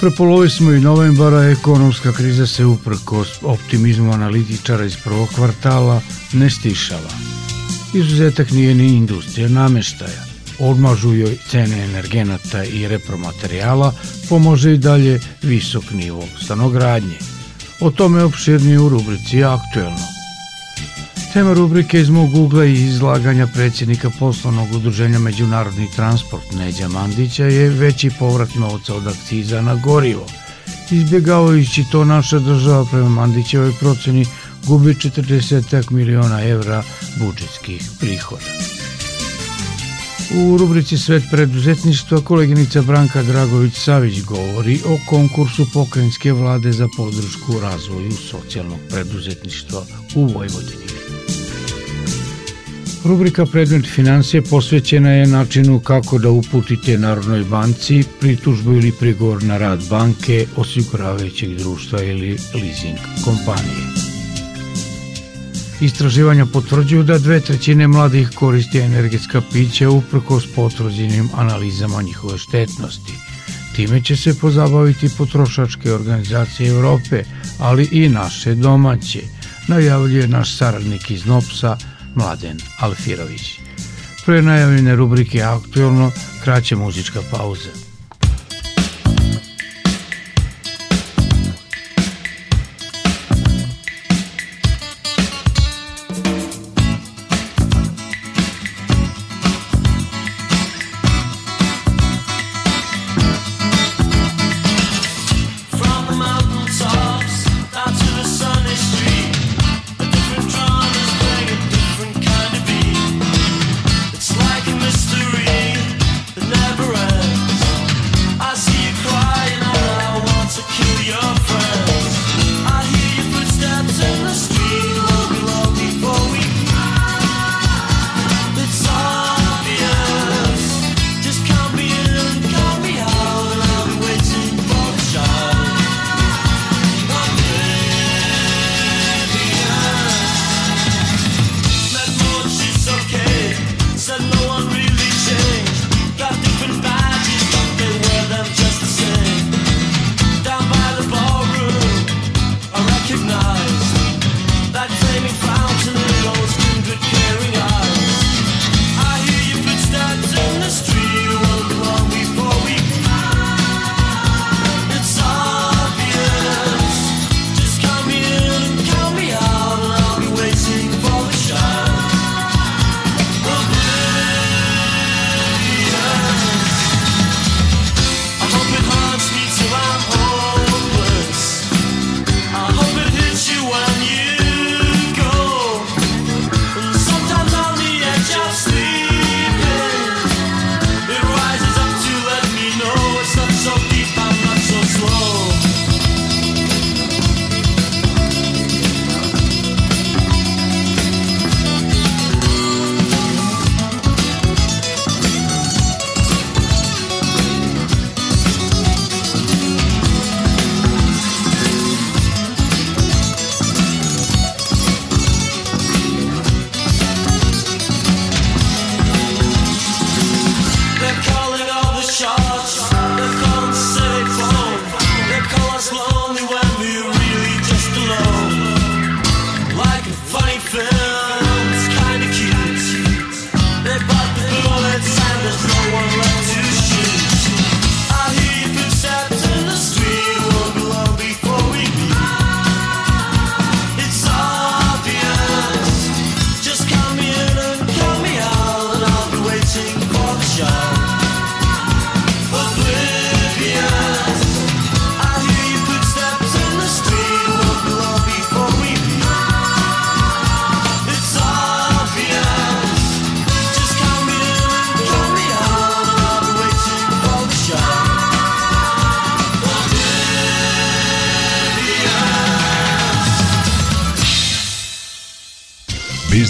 Prepolovi smo i novembara, ekonomska kriza se uprko optimizmu analitičara iz prvog kvartala ne stišava. Izuzetak nije ni industrija nameštaja. Odmažu joj cene energenata i repromaterijala, pomože i dalje visok nivo stanogradnje. O tome opširnije u rubrici Aktuelno. Tema rubrike iz mog ugla i izlaganja predsjednika poslovnog udruženja Međunarodni transport Neđa Mandića je veći povrat novca od akciza na gorivo. Izbjegavajući to naša država prema Mandićevoj proceni gubi 40 miliona evra budžetskih prihoda. U rubrici Svet preduzetništva koleginica Branka Dragović-Savić govori o konkursu pokrajinske vlade za podršku razvoju socijalnog preduzetništva u Vojvodini. Rubrika Predmet financije posvećena je načinu kako da uputite Narodnoj banci pritužbu ili prigovor na rad banke, osiguravajućeg društva ili leasing kompanije. Istraživanja potvrđuju da dve trećine mladih koristi energetska pića uprkos potvrđenim analizama njihove štetnosti. Time će se pozabaviti potrošačke organizacije Evrope, ali i naše domaće, najavljuje naš saradnik iz NOPSA, Mladen Alfirović. Pre najavljene rubrike Aktualno, kraća muzička pauza.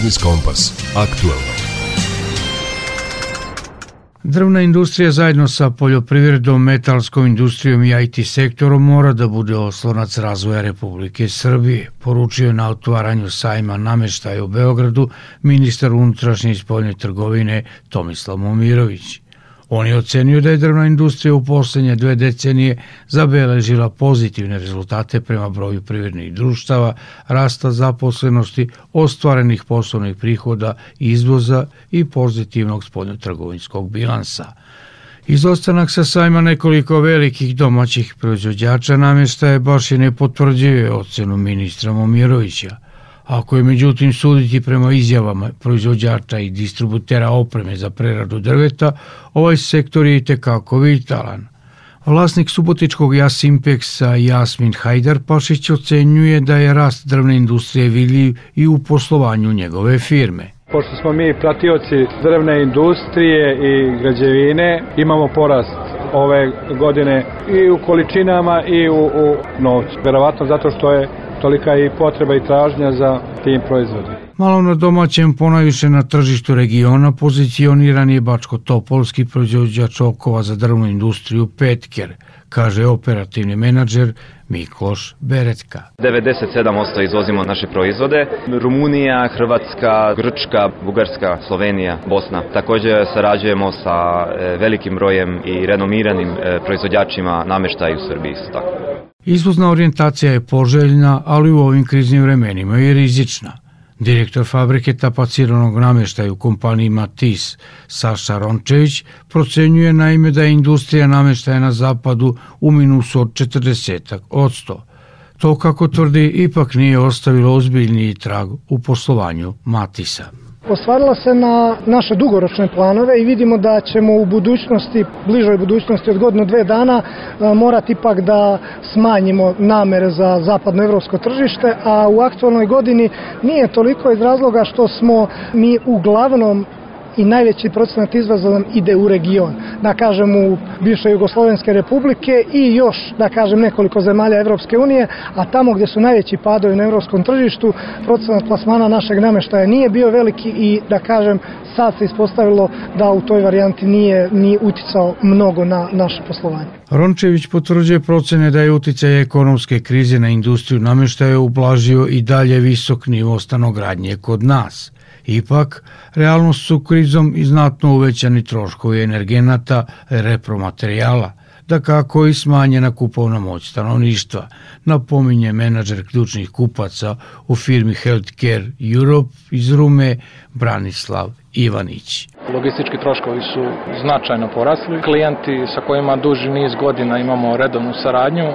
Biznis Kompas. Aktualno. Drvna industrija zajedno sa poljoprivredom, metalskom industrijom i IT sektorom mora da bude oslonac razvoja Republike Srbije, poručio je na otvaranju sajma nameštaja u Beogradu ministar unutrašnje i spoljne trgovine Tomislav Momirović. On je ocenio da je drvna industrija u poslednje dve decenije zabeležila pozitivne rezultate prema broju privrednih društava, rasta zaposlenosti, ostvarenih poslovnih prihoda, izvoza i pozitivnog spoljnotrgovinskog bilansa. Izostanak sa sajma nekoliko velikih domaćih proizvođača namještaje baš i ne potvrđuje ocenu ministra Momirovića – Ako je međutim suditi prema izjavama proizvođača i distributera opreme za preradu drveta, ovaj sektor je i tekako vitalan. Vlasnik subotičkog Jasimpexa Jasmin Hajdar Pašić ocenjuje da je rast drvne industrije vidljiv i u poslovanju njegove firme. Pošto smo mi pratioci drvne industrije i građevine, imamo porast ove godine i u količinama i u, u novcu. Verovatno zato što je tolika i potreba i tražnja za tim proizvodima. Malo na domaćem, ponajviše na tržištu regiona, pozicioniran je Bačko-Topolski proizvođač okova za drvnu industriju Petker, kaže operativni menadžer Mikloš Beretka. 97% izvozimo naše proizvode. Rumunija, Hrvatska, Grčka, Bugarska, Slovenija, Bosna. Takođe sarađujemo sa e, velikim brojem i renomiranim e, proizvođačima nameštaja u Srbiji. Tako. Izvozna orijentacija je poželjna, ali u ovim kriznim vremenima je rizična. Direktor fabrike tapaciranog nameštaja u kompaniji Matis, Saša Rončević, procenjuje naime da je industrija nameštaja na zapadu u minusu od 40 od 100. To, kako tvrdi, ipak nije ostavilo ozbiljniji trag u poslovanju Matisa ostvarila se na naše dugoročne planove i vidimo da ćemo u budućnosti, bližoj budućnosti od godinu dve dana e, morati ipak da smanjimo namere za zapadnoevropsko tržište, a u aktualnoj godini nije toliko iz razloga što smo mi uglavnom i najveći procenat izvoza nam ide u region, da kažem u bivše Jugoslovenske republike i još, da kažem, nekoliko zemalja Evropske unije, a tamo gdje su najveći padovi na evropskom tržištu, procenat plasmana našeg nameštaja nije bio veliki i, da kažem, sad se ispostavilo da u toj varijanti nije ni uticao mnogo na naše poslovanje. Rončević potvrđuje procene da je uticaj ekonomske krize na industriju nameštaja ublažio i dalje visok nivo stanogradnje kod nas – Ipak, realnost su krizom i znatno uvećani troškovi energenata, repromaterijala, da kako i smanjena kupovna moć stanovništva, napominje menadžer ključnih kupaca u firmi Healthcare Europe iz Rume Branislav Ivanić. Logistički troškovi su značajno porasli. Klijenti sa kojima duži niz godina imamo redovnu saradnju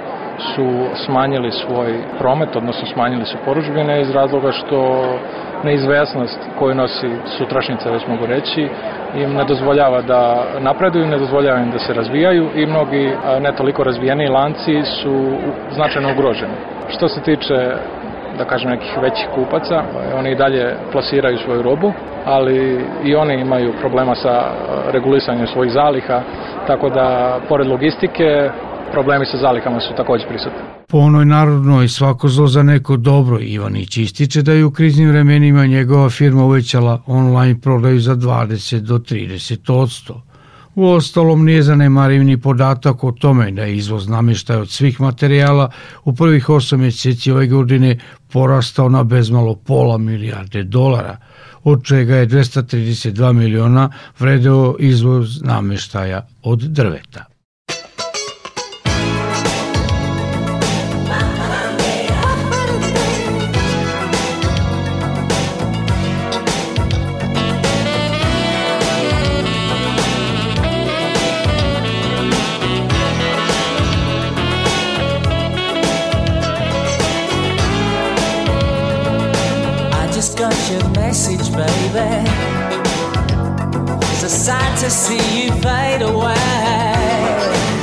su smanjili svoj promet, odnosno smanjili su poručbine iz razloga što neizvesnost koju nosi sutrašnjica, već mogu reći, im ne dozvoljava da napreduju, ne dozvoljava im da se razvijaju i mnogi ne toliko razvijeni lanci su značajno ugroženi. Što se tiče da kažem nekih većih kupaca, oni i dalje plasiraju svoju robu, ali i oni imaju problema sa regulisanjem svojih zaliha, tako da pored logistike problemi sa zalihama su takođe prisutni. Po onoj narodnoj svako zlo za neko dobro Ivanić ističe da je u kriznim vremenima njegova firma uvećala online prodaju za 20 do 30 odsto. U ostalom nije zanemariv ni podatak o tome da je izvoz namještaja od svih materijala u prvih 8 mjeseci ove godine porastao na bezmalo pola milijarde dolara, od čega je 232 miliona vredeo izvoz namještaja od drveta. Baby. It's a sight to see you fade away.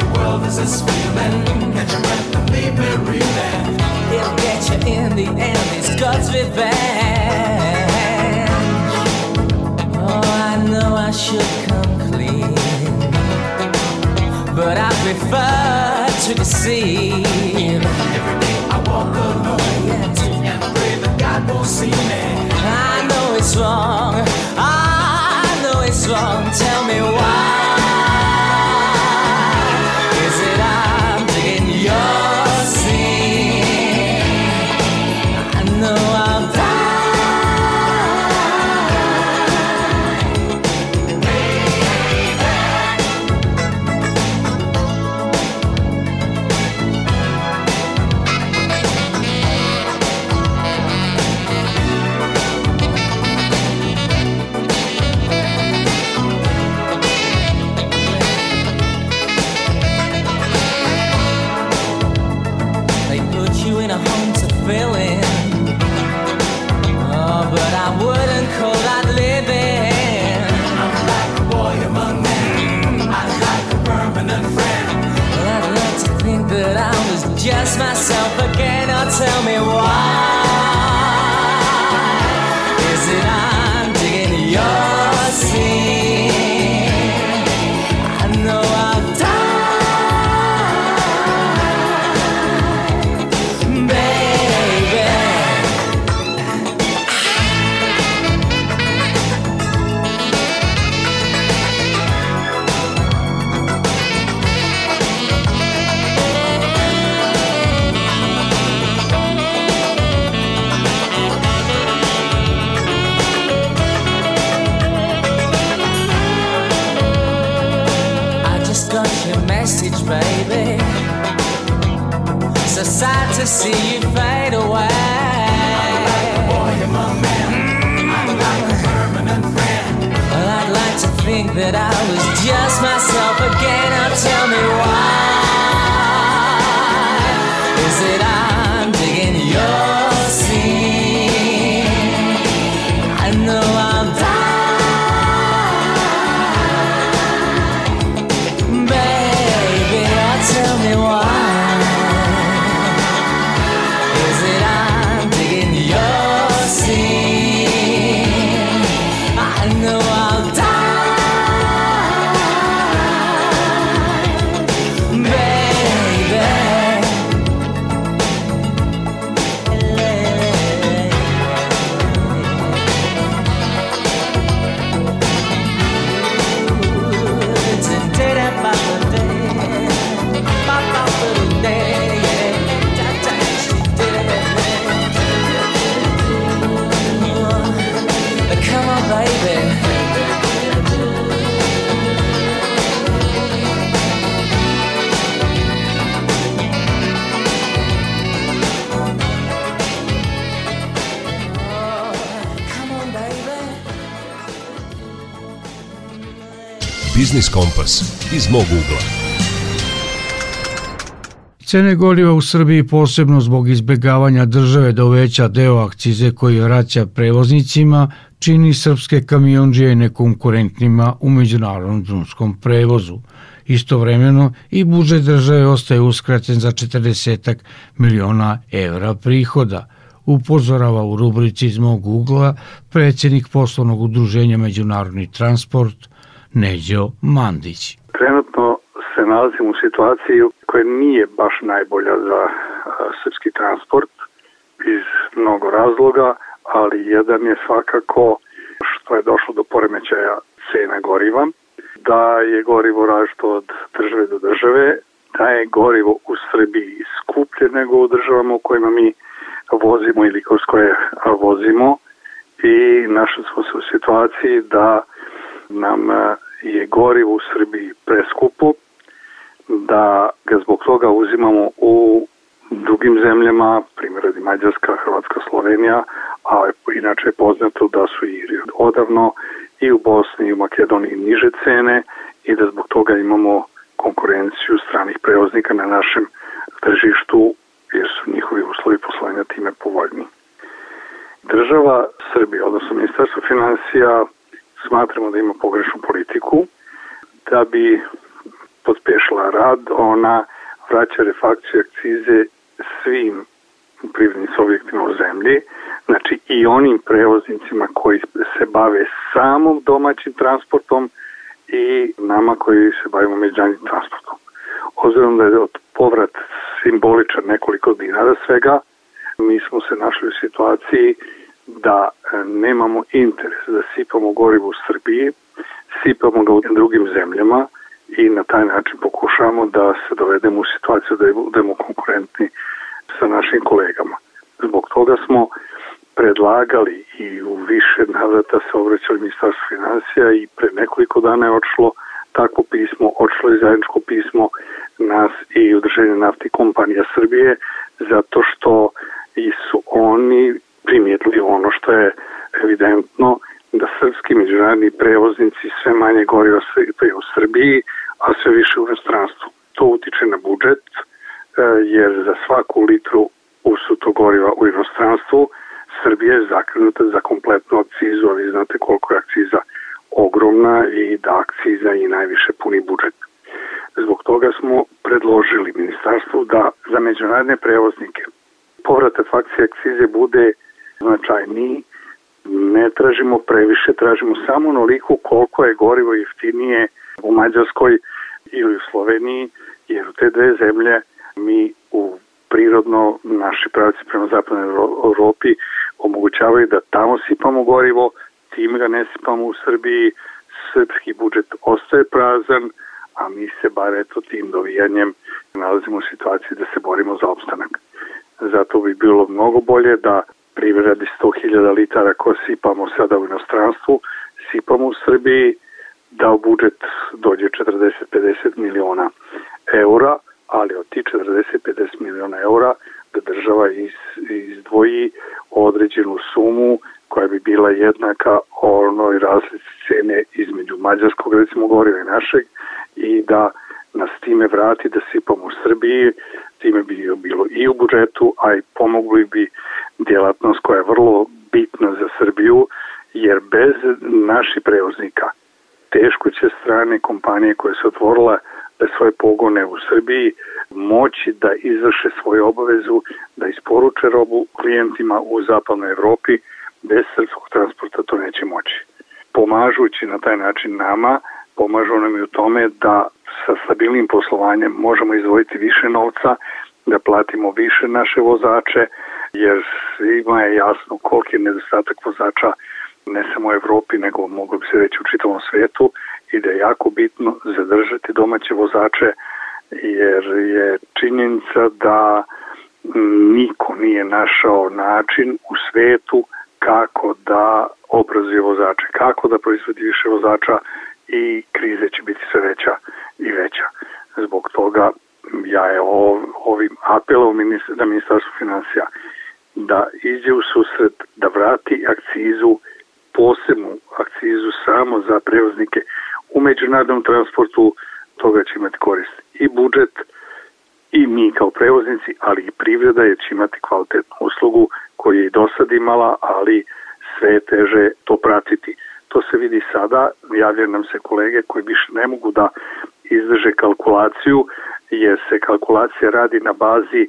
The World is this feeling? Catch your breath and leave me reeling. It'll get you in the end. It's God's revenge. Oh, I know I should come clean, but I prefer to deceive. Every day I walk alone yeah, and pray that God won't see me it's wrong. I know it's wrong. Tell me why. Biznis Kompas iz mog ugla. Cene goriva u Srbiji posebno zbog izbegavanja države da uveća deo akcize koji vraća prevoznicima čini srpske kamionđije nekonkurentnima u međunarodnom drumskom prevozu. Istovremeno i budžet države ostaje uskraćen za 40 miliona evra prihoda, upozorava u rubrici iz mog ugla predsjednik poslovnog udruženja Međunarodni transport Neđo Mandić. Trenutno se nalazimo u situaciji koja nije baš najbolja za srpski transport iz mnogo razloga, ali jedan je svakako što je došlo do poremećaja cene goriva, da je gorivo različito od države do države, da je gorivo u Srbiji skuplje nego u državama u kojima mi vozimo ili kroz koje vozimo i našli smo se u situaciji da nam a, je gorivo u Srbiji preskupo, da ga zbog toga uzimamo u drugim zemljama, primjer radi Mađarska, Hrvatska, Slovenija, a inače je poznato da su i odavno i u Bosni i u Makedoniji niže cene i da zbog toga imamo konkurenciju stranih prevoznika na našem tržištu jer su njihovi uslovi poslovanja time povoljni. Država Srbije, odnosno Ministarstvo financija, smatramo da ima pogrešnu politiku, da bi pospešila rad, ona vraća refakciju akcize svim privrednim subjektima u zemlji, znači i onim prevoznicima koji se bave samo domaćim transportom i nama koji se bavimo međunarodnim transportom. Obzirom da je povrat simboličan nekoliko dinara svega, mi smo se našli u situaciji da e, nemamo interes da sipamo gorivo u Srbiji, sipamo ga u drugim zemljama i na taj način pokušavamo da se dovedemo u situaciju da budemo konkurentni sa našim kolegama. Zbog toga smo predlagali i u više navrata se obraćali ministarstvo financija i pre nekoliko dana je odšlo takvo pismo, odšlo je zajedničko pismo nas i udrženje nafti kompanija Srbije zato što i su oni primijetili ono što je evidentno da srpski međunarodni prevoznici sve manje goriva sipaju u Srbiji, a sve više u inostranstvu. To utiče na budžet, e, jer za svaku litru usuto goriva u inostranstvu Srbija je zakrenuta za kompletnu akcizu, a vi znate koliko je akciza ogromna i da akciza i najviše puni budžet. Zbog toga smo predložili ministarstvu da za međunarodne prevoznike povratak akcije akcize bude značajniji, ne tražimo previše, tražimo samo onoliko koliko je gorivo jeftinije u Mađarskoj ili u Sloveniji, jer u te dve zemlje mi u prirodno naši pravci prema zapadnoj Evropi omogućavaju da tamo sipamo gorivo, tim ga ne sipamo u Srbiji, srpski budžet ostaje prazan, a mi se bar eto tim dovijanjem nalazimo u situaciji da se borimo za opstanak. Zato bi bilo mnogo bolje da privredi 100.000 litara koje sipamo sada u inostranstvu, sipamo u Srbiji, da u budžet dođe 40-50 miliona eura, ali od ti 40-50 miliona eura da država iz, izdvoji određenu sumu koja bi bila jednaka onoj razlici cene između mađarskog recimo goriva i našeg i da nas time vrati da sipamo u Srbiji, time bi bilo i u budžetu, a i pomogli bi djelatnost koja je vrlo bitna za Srbiju, jer bez naših prevoznika teško će strane kompanije koje su otvorile da svoje pogone u Srbiji moći da izvrše svoju obavezu da isporuče robu klijentima u zapadnoj Evropi, bez srpskog transporta to neće moći. Pomažući na taj način nama, pomažu nam i u tome da sa stabilnim poslovanjem možemo izdvojiti više novca, da platimo više naše vozače, jer svima je jasno koliki je nedostatak vozača ne samo u Evropi, nego mogu bi se reći u čitavom svetu i da je jako bitno zadržati domaće vozače, jer je činjenica da niko nije našao način u svetu kako da obrazuje vozače, kako da proizvodi više vozača i krize će biti sve veća i veća. Zbog toga ja je ovim apelom na ministarstvo financija da iđe u susret, da vrati akcizu, posebnu akcizu samo za prevoznike u međunarodnom transportu, toga će imati korist i budžet i mi kao prevoznici, ali i privreda jer će imati kvalitetnu uslugu koju je i do sad imala, ali sve je teže to pratiti. To se vidi sada, javljaju nam se kolege koji više ne mogu da izdrže kalkulaciju, jer se kalkulacija radi na bazi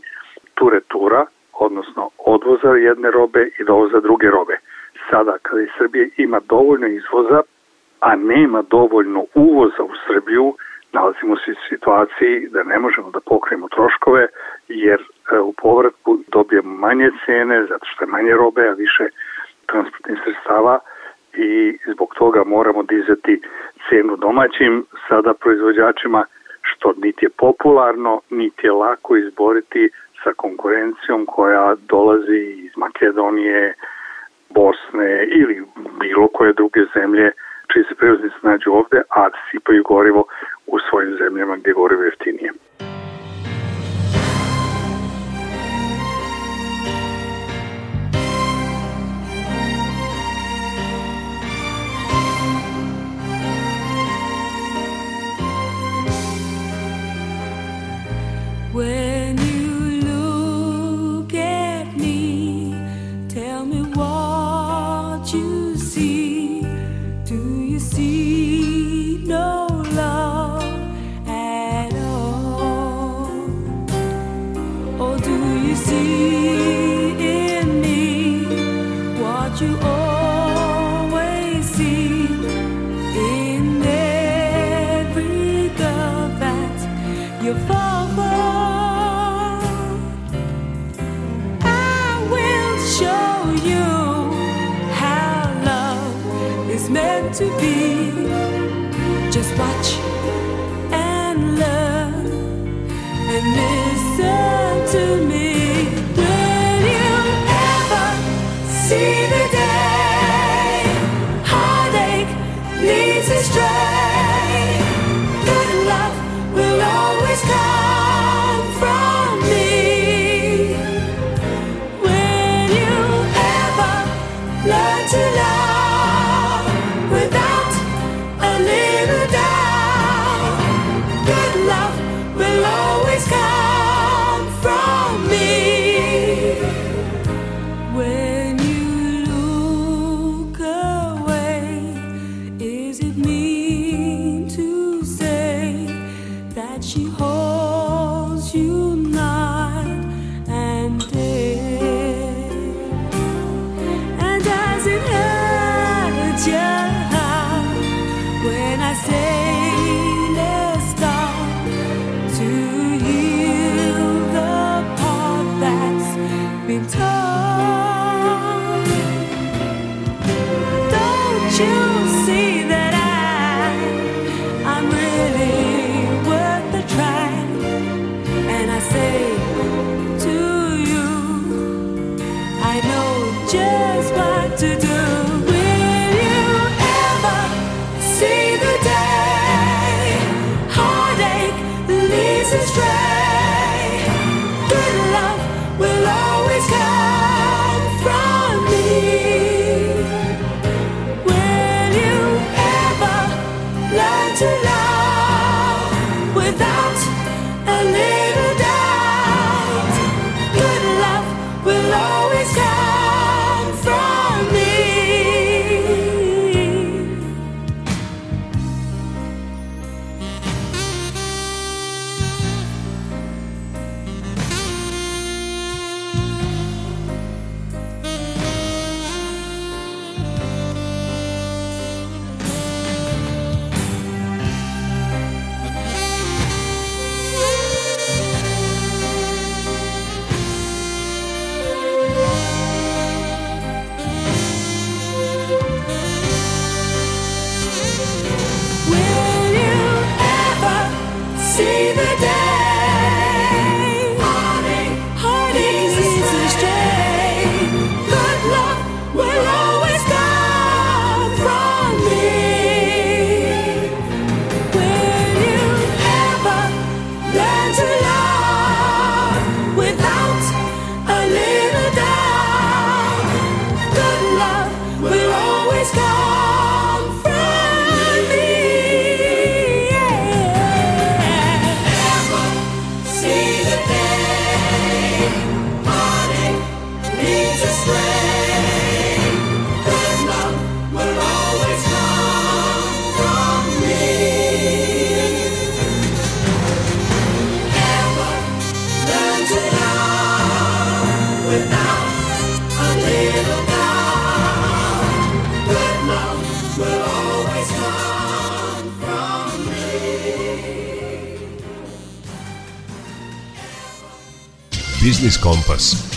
turetura, odnosno odvoza jedne robe i dovoza druge robe. Sada, kada i Srbije ima dovoljno izvoza, a nema dovoljno uvoza u Srbiju, nalazimo se u situaciji da ne možemo da pokrijemo troškove, jer e, u povratku dobijemo manje cene, zato što je manje robe, a više transportnih sredstava i zbog toga moramo dizati cenu domaćim sada proizvođačima, što niti je popularno, niti je lako izboriti sa konkurencijom koja dolazi iz Makedonije, Bosne ili bilo koje druge zemlje čiji se prevoznici nađu ovde, a sipaju gorivo u svojim zemljama gdje gorivo je jeftinije.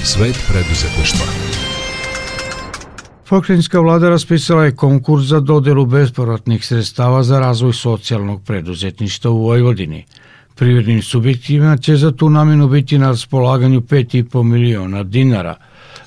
Svet preduzetništva. Pokrajinska vlada raspisala je konkurs za dodelu bespovratnih sredstava za razvoj socijalnog preduzetništva u Vojvodini. Privrednim subjektima će za tu namenu biti na raspolaganju 5,5 miliona dinara,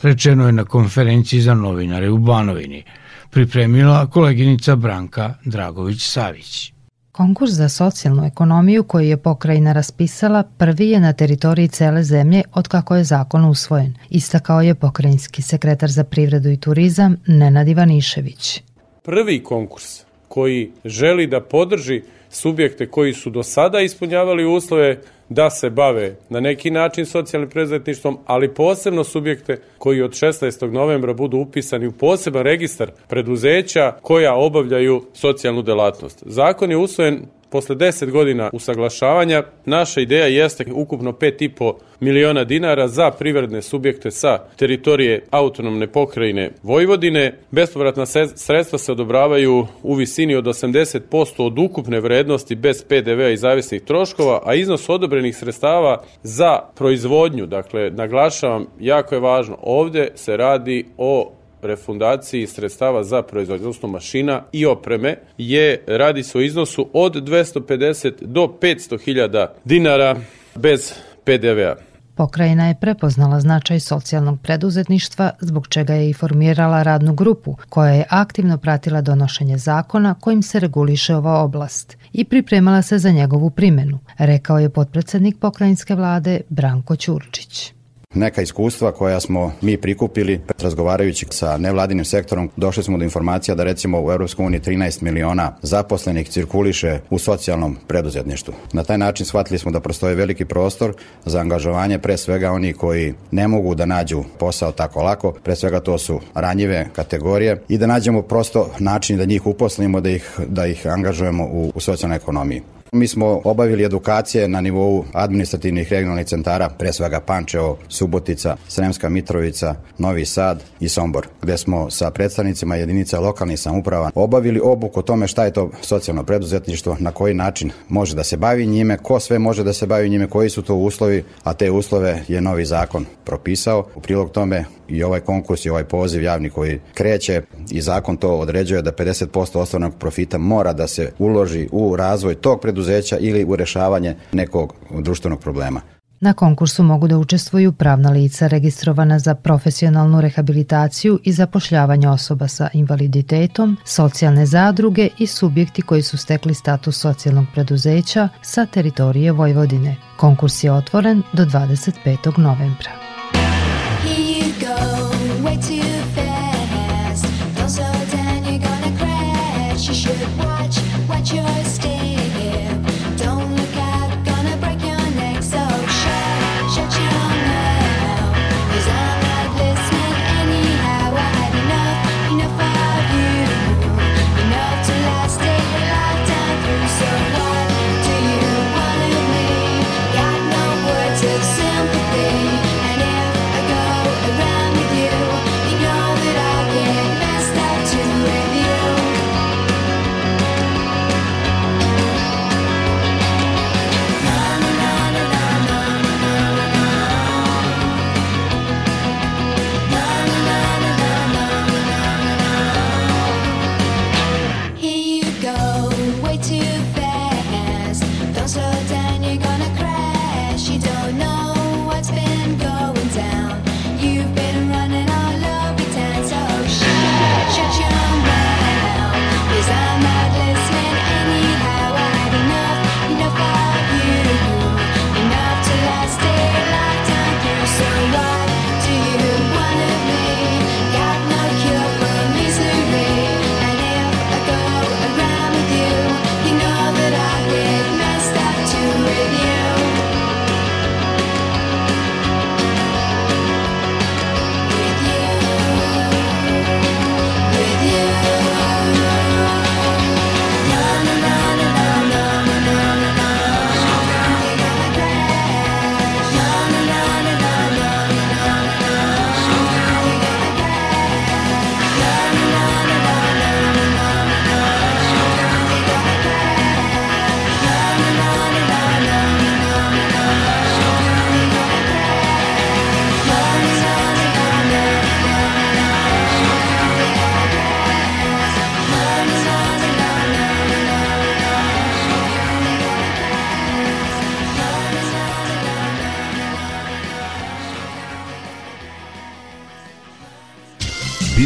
rečeno je na konferenciji za novinare u Banovini. Pripremila koleginica Branka Dragović-Savić. Konkurs za socijalnu ekonomiju koji je pokrajina raspisala prvi je na teritoriji cele zemlje od kako je zakon usvojen, istakao je pokrajinski sekretar za privredu i turizam Nenad Ivanišević. prvi konkurs koji želi da podrži subjekte koji su do sada ispunjavali uslove da se bave na neki način socijalnim preduzetništvom, ali posebno subjekte koji od 16. novembra budu upisani u poseban registar preduzeća koja obavljaju socijalnu delatnost. Zakon je usvojen posle 10 godina usaglašavanja. Naša ideja jeste ukupno 5,5 miliona dinara za privredne subjekte sa teritorije autonomne pokrajine Vojvodine. Bespovratna sredstva se odobravaju u visini od 80% od ukupne vrednosti bez PDV-a i zavisnih troškova, a iznos odobrenih sredstava za proizvodnju, dakle, naglašavam, jako je važno, ovde se radi o refundaciji sredstava za proizvodnju, odnosno mašina i opreme, je, radi se o iznosu od 250 do 500 hiljada dinara bez PDV-a. Pokrajina je prepoznala značaj socijalnog preduzetništva, zbog čega je i formirala radnu grupu, koja je aktivno pratila donošenje zakona kojim se reguliše ova oblast i pripremala se za njegovu primenu, rekao je potpredsednik pokrajinske vlade Branko Ćurčić. Neka iskustva koja smo mi prikupili razgovarajući sa nevladinim sektorom, došli smo do informacija da recimo u EU 13 miliona zaposlenih cirkuliše u socijalnom preduzetništvu. Na taj način shvatili smo da prostoje veliki prostor za angažovanje pre svega oni koji ne mogu da nađu posao tako lako, pre svega to su ranjive kategorije i da nađemo prosto način da njih uposlimo, da ih, da ih angažujemo u, u socijalnoj ekonomiji. Mi smo obavili edukacije na nivou administrativnih regionalnih centara, pre svega Pančevo, Subotica, Sremska Mitrovica, Novi Sad i Sombor, gde smo sa predstavnicima jedinica lokalnih samuprava obavili obuku o tome šta je to socijalno preduzetništvo, na koji način može da se bavi njime, ko sve može da se bavi njime, koji su to uslovi, a te uslove je novi zakon propisao. U prilog tome i ovaj konkurs i ovaj poziv javni koji kreće i zakon to određuje da 50% ostvarnog profita mora da se uloži u razvoj tog preduzeća ili u rešavanje nekog društvenog problema. Na konkursu mogu da učestvuju pravna lica registrovana za profesionalnu rehabilitaciju i zapošljavanje osoba sa invaliditetom, socijalne zadruge i subjekti koji su stekli status socijalnog preduzeća sa teritorije Vojvodine. Konkurs je otvoren do 25. novembra.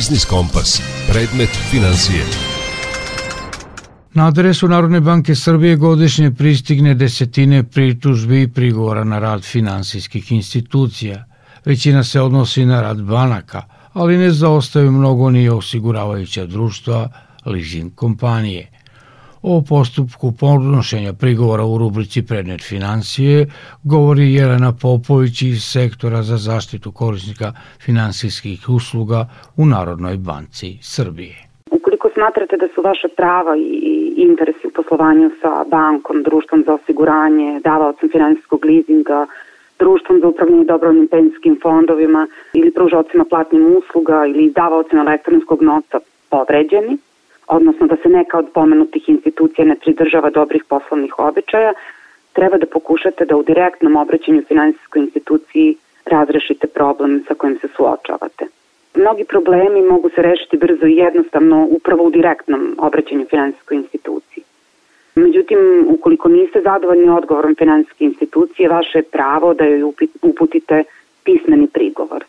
Biznis Kompas. Predmet financije. Na adresu Narodne banke Srbije godišnje pristigne desetine pritužbi i prigovora na rad finansijskih institucija. Većina se odnosi na rad banaka, ali ne zaostaju mnogo ni osiguravajuća društva, leasing kompanije. O postupku podnošenja prigovora u rubrici Prednet financije govori Jelena Popović iz sektora za zaštitu korisnika finansijskih usluga u Narodnoj banci Srbije. Ukoliko smatrate da su vaše prava i interesi u poslovanju sa bankom, društvom za osiguranje, davaocem finansijskog leasinga, društvom za upravljanje dobrovnim pensijskim fondovima ili pružavacima platnih usluga ili izdavaocima elektronskog novca povređeni, odnosno da se neka od pomenutih institucija ne pridržava dobrih poslovnih običaja, treba da pokušate da u direktnom obraćanju finansijskoj instituciji razrešite problem sa kojim se suočavate. Mnogi problemi mogu se rešiti brzo i jednostavno upravo u direktnom obraćanju finansijskoj instituciji. Međutim, ukoliko niste zadovoljni odgovorom finansijske institucije, vaše je pravo da joj uputite pismeni prigovor.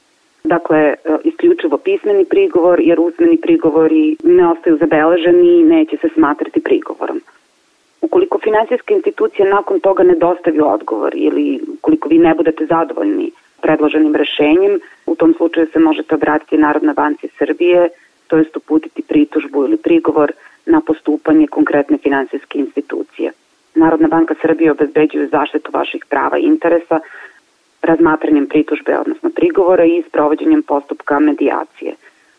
Dakle, e, isključivo pismeni prigovor, jer usmeni prigovori ne ostaju zabeleženi i neće se smatrati prigovorom. Ukoliko finansijska institucija nakon toga ne dostavi odgovor ili ukoliko vi ne budete zadovoljni predloženim rešenjem, u tom slučaju se možete obratiti Narodna banci Srbije, to jest uputiti pritužbu ili prigovor na postupanje konkretne finansijske institucije. Narodna banka Srbije obezbeđuje zaštitu vaših prava i interesa razmatranjem pritužbe, odnosno prigovora i sprovođenjem postupka medijacije.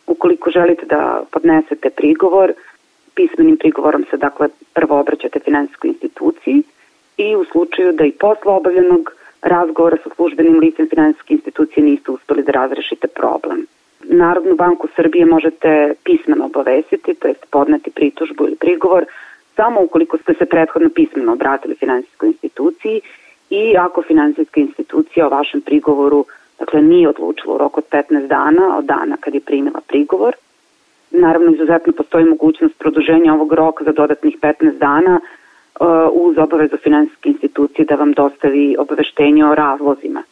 Ukoliko želite da podnesete prigovor, pismenim prigovorom se dakle prvo obraćate finansijskoj instituciji i u slučaju da i posle obavljenog razgovora sa službenim licem finansijske institucije niste uspeli da razrešite problem. Narodnu banku Srbije možete pismeno obavesiti, to jest podneti pritužbu ili prigovor, samo ukoliko ste se prethodno pismeno obratili finansijskoj instituciji i ako finansijska institucija o vašem prigovoru dakle, nije odlučila u roku od 15 dana od dana kad je primila prigovor. Naravno, izuzetno postoji mogućnost produženja ovog roka za dodatnih 15 dana uh, uz obavezu finansijske institucije da vam dostavi obaveštenje o razlozima.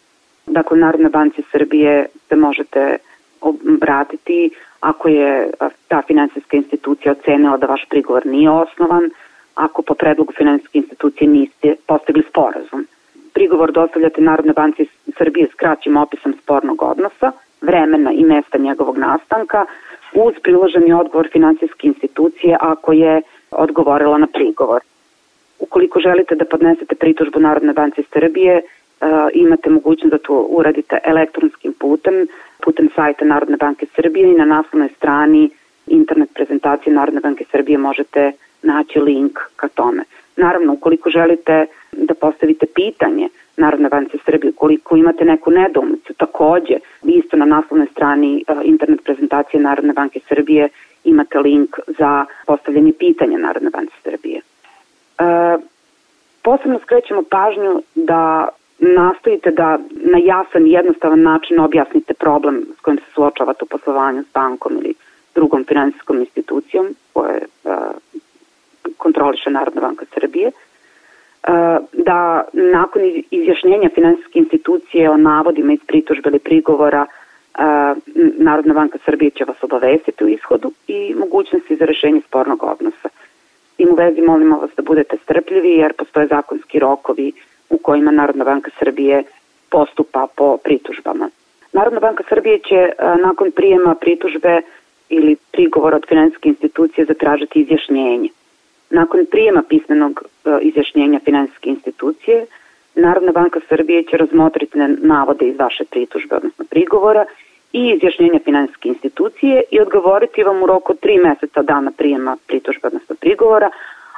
Dakle, Narodna banci Srbije se možete obratiti ako je ta finansijska institucija ocenila da vaš prigovor nije osnovan, ako po predlogu finansijske institucije niste postigli sporazum. Prigovor dostavljate Narodne banci Srbije s kraćim opisom spornog odnosa, vremena i mesta njegovog nastanka, uz priloženi odgovor finansijske institucije ako je odgovorila na prigovor. Ukoliko želite da podnesete pritužbu Narodne banci Srbije, imate mogućnost da to uradite elektronskim putem, putem sajta Narodne banke Srbije i na naslovnoj strani internet prezentacije Narodne banke Srbije možete naći link ka tome. Naravno, ukoliko želite da postavite pitanje Narodne banke Srbije, ukoliko imate neku nedoumicu, takođe, isto na naslovnoj strani internet prezentacije Narodne banke Srbije imate link za postavljanje pitanja Narodne banke Srbije. E, posebno skrećemo pažnju da nastojite da na jasan i jednostavan način objasnite problem s kojim se suočavate u poslovanju s bankom ili drugom finansijskom institucijom koje uh, kontroliše Narodna banka Srbije, da nakon izjašnjenja finansijske institucije o navodima iz pritužbe ili prigovora uh, Narodna banka Srbije će vas obavestiti u ishodu i mogućnosti za rešenje spornog odnosa. S tim u vezi molimo vas da budete strpljivi jer postoje zakonski rokovi u kojima Narodna banka Srbije postupa po pritužbama. Narodna banka Srbije će e, nakon prijema pritužbe ili prigovora od finansijske institucije zatražiti izjašnjenje. Nakon prijema pismenog e, izjašnjenja finansijske institucije, Narodna banka Srbije će razmotriti navode iz vaše pritužbe, odnosno prigovora, i izjašnjenja finansijske institucije i odgovoriti vam u roku 3 meseca dana prijema pritužbe, odnosno prigovora,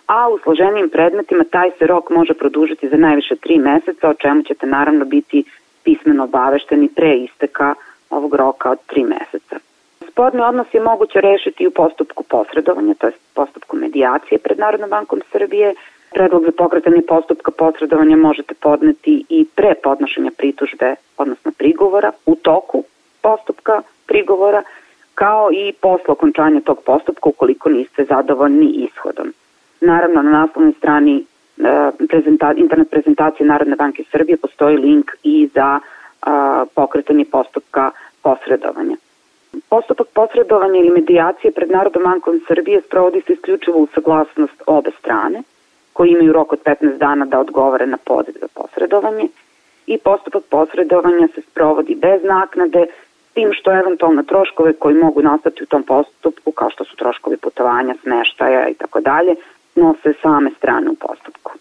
a u složenijim predmetima taj se rok može produžiti za najviše tri meseca, o čemu ćete naravno biti pismeno obavešteni pre isteka ovog roka od tri meseca. Sporni odnos je moguće rešiti u postupku posredovanja, to je postupku medijacije pred Narodnom bankom Srbije. Predlog za pokretanje postupka posredovanja možete podneti i pre podnošenja pritužbe, odnosno prigovora, u toku postupka prigovora, kao i posle okončanja tog postupka ukoliko niste zadovoljni ishodom. Naravno, na naslovnoj strani e, internet prezentacije Narodne banke Srbije postoji link i za pokretanje postupka posredovanja. Postupak posredovanja ili medijacije pred Narodom bankom Srbije sprovodi se isključivo u saglasnost obe strane, koji imaju rok od 15 dana da odgovore na poziv za posredovanje i postupak posredovanja se sprovodi bez naknade, tim što eventualno troškove koji mogu nastati u tom postupku, kao što su troškovi putovanja, smeštaja i tako dalje, nose same strane u postupku.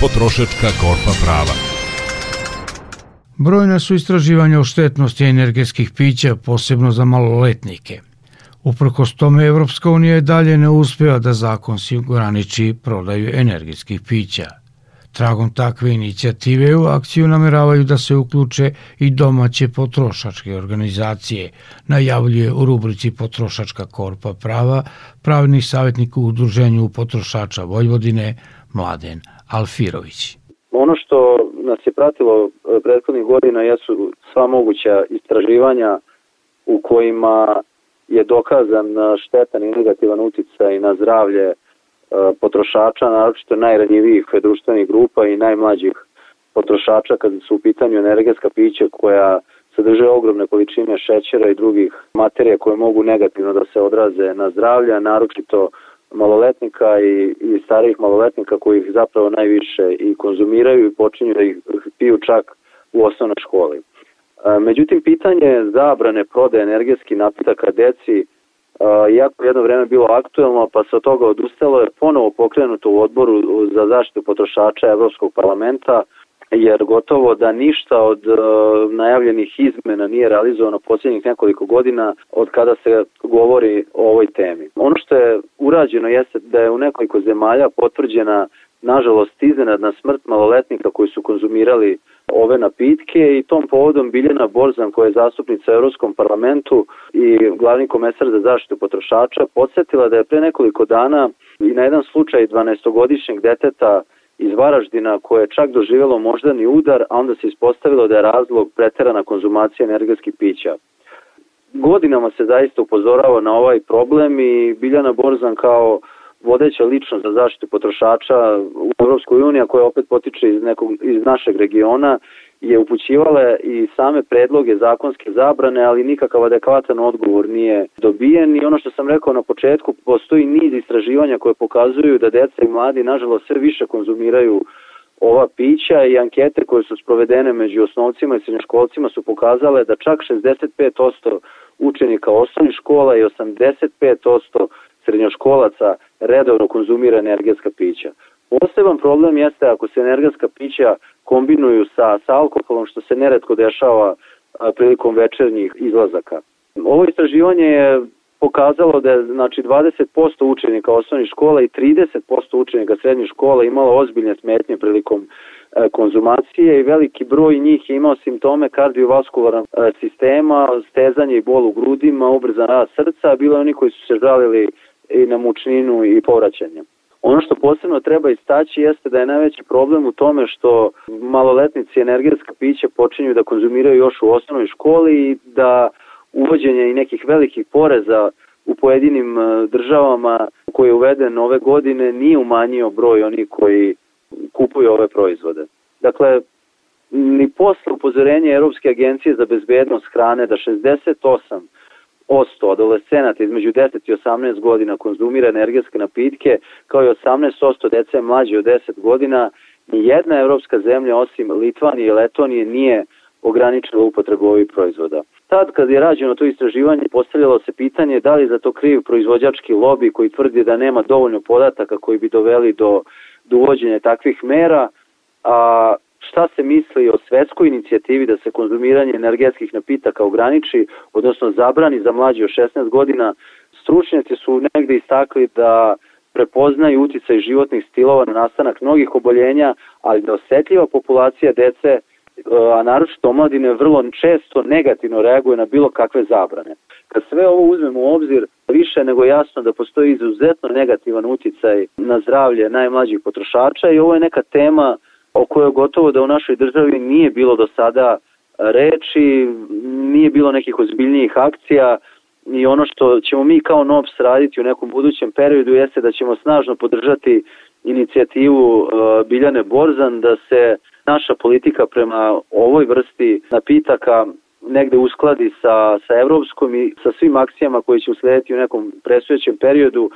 Potrošačka korpa prava. Brojna su istraživanja o štetnosti energetskih pića, posebno za maloletnike. Uprkos tome, Evropska unija i dalje ne uspeva da zakonski ograniči prodaju energetskih pića. Tragom takve inicijative u akciju nameravaju da se uključe i domaće potrošačke organizacije, najavljuje u rubrici Potrošačka korpa prava pravni savjetnik u Udruženju potrošača Vojvodine Mladen Alfirović. Ono što nas je pratilo e, prethodnih godina jesu sva moguća istraživanja u kojima je dokazan e, štetan i negativan uticaj na zdravlje e, potrošača, naročito najranjivijih društvenih grupa i najmlađih potrošača kada su u pitanju energetska pića koja sadrže ogromne količine šećera i drugih materija koje mogu negativno da se odraze na zdravlje, naročito maloletnika i, i starijih maloletnika koji ih zapravo najviše i konzumiraju i počinju da ih piju čak u osnovnoj školi. E, Međutim, pitanje zabrane prode energetskih napitaka deci e, jako jedno vreme bilo aktuelno, pa se od toga odustalo je ponovo pokrenuto u odboru za zaštitu potrošača Evropskog parlamenta, jer gotovo da ništa od e, najavljenih izmena nije realizovano posljednjih nekoliko godina od kada se govori o ovoj temi. Ono što je urađeno jeste da je u nekoliko zemalja potvrđena nažalost iznenadna smrt maloletnika koji su konzumirali ove napitke i tom povodom Biljana Borzan koja je zastupnica u Europskom parlamentu i glavni komesar za zaštitu potrošača podsjetila da je pre nekoliko dana i na jedan slučaj 12-godišnjeg deteta iz Varaždina koje je čak doživjelo moždani udar, a onda se ispostavilo da je razlog preterana konzumacija energetskih pića. Godinama se zaista upozorava na ovaj problem i Biljana Borzan kao vodeća ličnost za zaštitu potrošača u Europskoj uniji, koja opet potiče iz, nekog, iz našeg regiona, je upućivala i same predloge zakonske zabrane, ali nikakav adekvatan odgovor nije dobijen i ono što sam rekao na početku, postoji niz istraživanja koje pokazuju da deca i mladi nažalost sve više konzumiraju ova pića i ankete koje su sprovedene među osnovcima i srednjoškolcima su pokazale da čak 65% učenika osnovnih škola i 85% srednjoškolaca redovno konzumira energetska pića. Poseban problem jeste ako se energetska pića kombinuju sa, sa alkoholom, što se neretko dešava prilikom večernjih izlazaka. Ovo istraživanje je pokazalo da je znači 20% učenika osnovnih škola i 30% učenika srednjih škola imalo ozbiljne smetnje prilikom e, konzumacije i veliki broj njih je imao simptome kardiovaskularnog e, sistema, stezanje i bol u grudima, ubrzan rad srca, bilo je oni koji su se žalili i na mučninu i povraćanje. Ono što posebno treba istaći jeste da je najveći problem u tome što maloletnici energetska pića počinju da konzumiraju još u osnovnoj školi i da uvođenje i nekih velikih poreza u pojedinim e, državama koji je uveden ove godine nije umanjio broj onih koji kupuju ove proizvode. Dakle, ni posle upozorenja Europske agencije za bezbednost hrane da 68 osto adolescenata između 10 i 18 godina konzumira energetske napitke, kao i 18% dece mlađe od 10 godina, ni jedna evropska zemlja osim Litvanije i Letonije nije ograničila upotrebu ovih proizvoda. Tad kad je rađeno to istraživanje postavljalo se pitanje da li za to kriv proizvođački lobi koji tvrdi da nema dovoljno podataka koji bi doveli do, do uvođenja takvih mera, a šta se misli o svetskoj inicijativi da se konzumiranje energetskih napitaka ograniči, odnosno zabrani za mlađe od 16 godina, stručnjaci su negde istakli da prepoznaju uticaj životnih stilova na nastanak mnogih oboljenja, ali da osetljiva populacija dece a naročito omladine vrlo često negativno reaguje na bilo kakve zabrane. Kad sve ovo uzmemo u obzir, više nego jasno da postoji izuzetno negativan uticaj na zdravlje najmlađih potrošača i ovo je neka tema o kojoj gotovo da u našoj državi nije bilo do sada reči, nije bilo nekih ozbiljnijih akcija i ono što ćemo mi kao NOPS raditi u nekom budućem periodu jeste da ćemo snažno podržati inicijativu Biljane Borzan da se naša politika prema ovoj vrsti napitaka negde uskladi sa, sa evropskom i sa svim akcijama koje će uslediti u nekom presujećem periodu,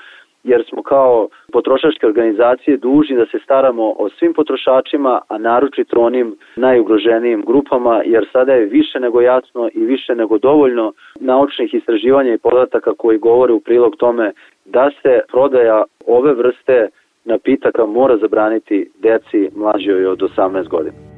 jer smo kao potrošačke organizacije dužni da se staramo o svim potrošačima, a naročito onim najugroženijim grupama, jer sada je više nego jasno i više nego dovoljno naučnih istraživanja i podataka koji govore u prilog tome da se prodaja ove vrste napitaka mora zabraniti deci mlađoj od 18 godina.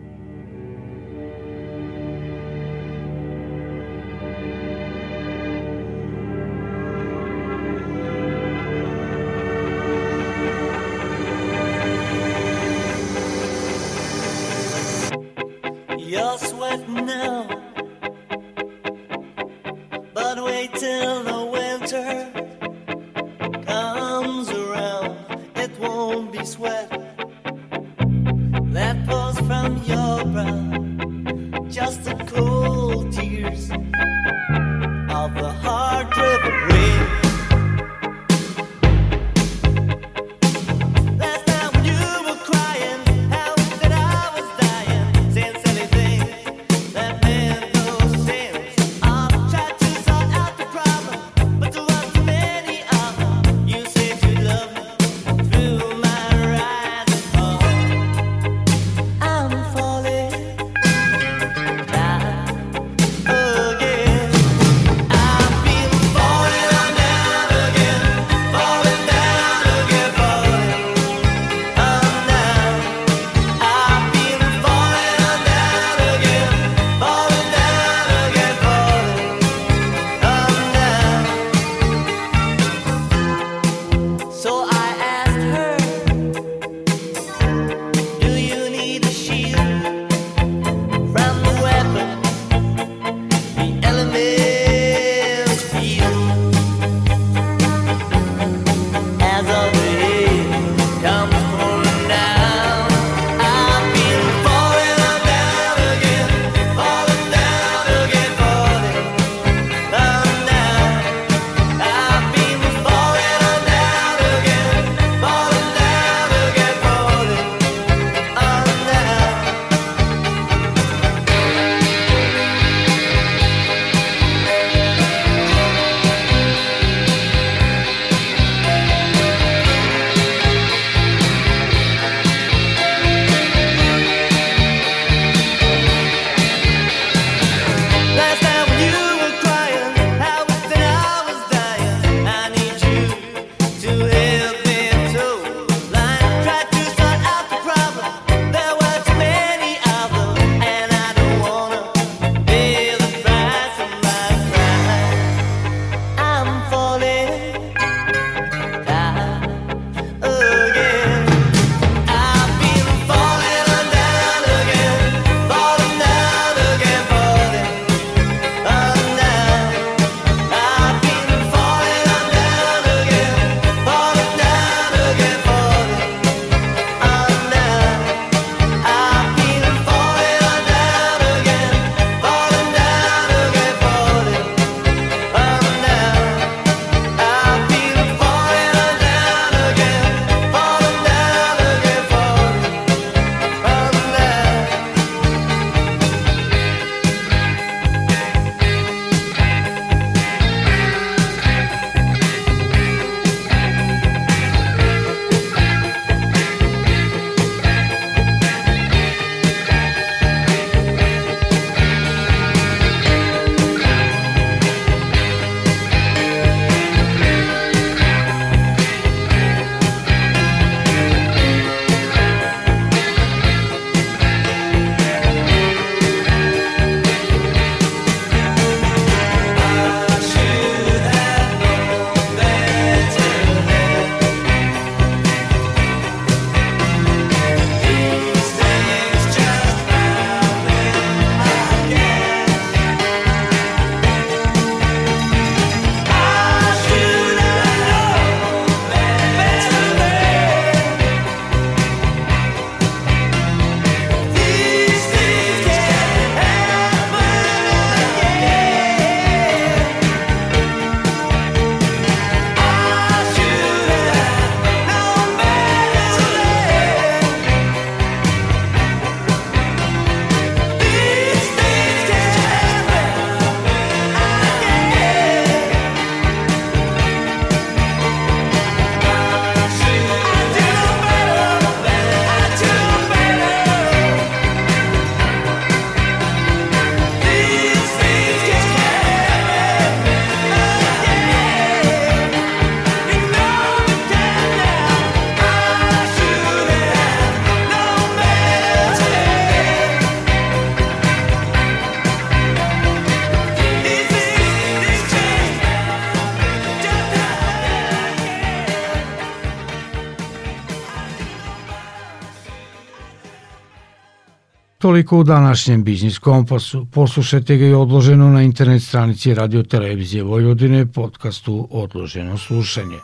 Toliko u današnjem Biznis Kompasu. Poslušajte ga i odloženo na internet stranici Radio Televizije Vojvodine podcastu Odloženo slušanje.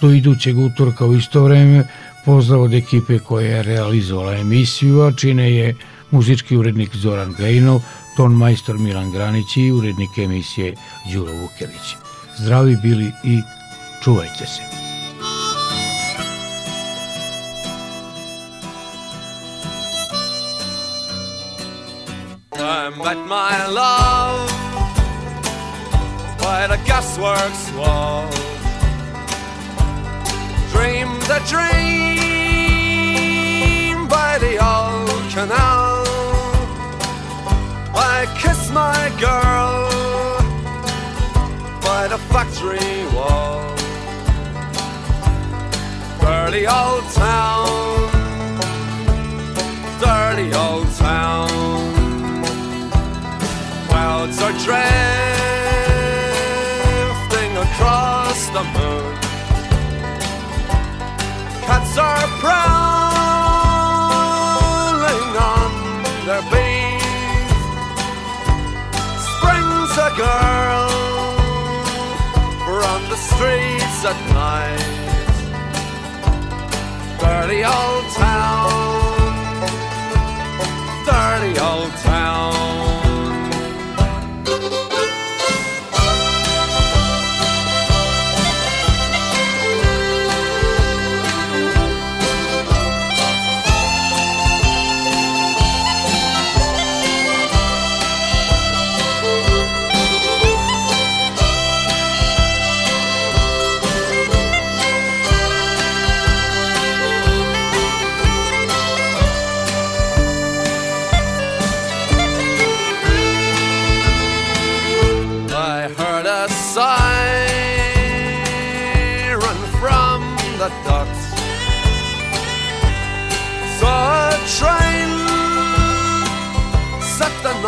Do idućeg utorka u isto vreme pozdrav od ekipe koja je realizovala emisiju, a čine je muzički urednik Zoran Gajinov, ton majstor Milan Granić i urednik emisije Đuro Vukelić. Zdravi bili i čuvajte se. My love by the gasworks wall. Dreamed a dream by the old canal. I kissed my girl by the factory wall. Dirty old town, dirty old town. Clouds are drifting across the moon. Cats are prowling on their beat. Springs a girl from the streets at night. Dirty old town, dirty old town.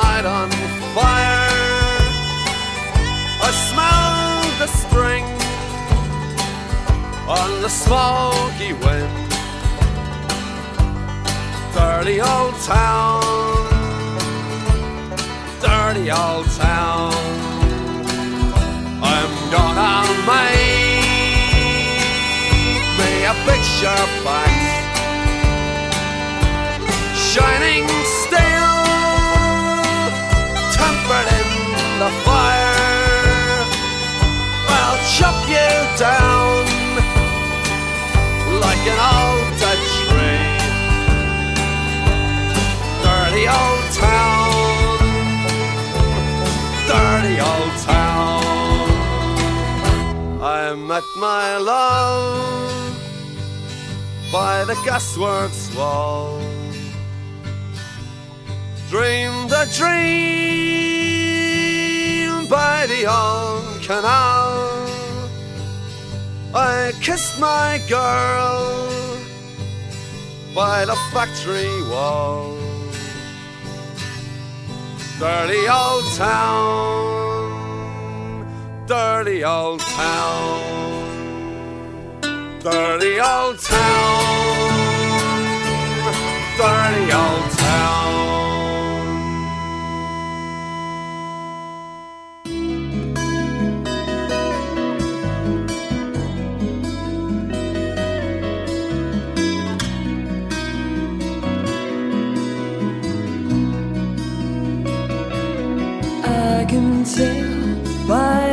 Night on fire. I smelled the spring on the smoky wind. Dirty old town, dirty old town. I'm gonna make me a picture box Shining the fire. I'll chop you down Like an old dead tree Dirty old town. Dirty old town. I met my love by the gasworks wall. Dreamed a dream by the old canal. I kissed my girl by the factory wall. Dirty old town dirty old town, dirty old town, dirty old town. Can tell by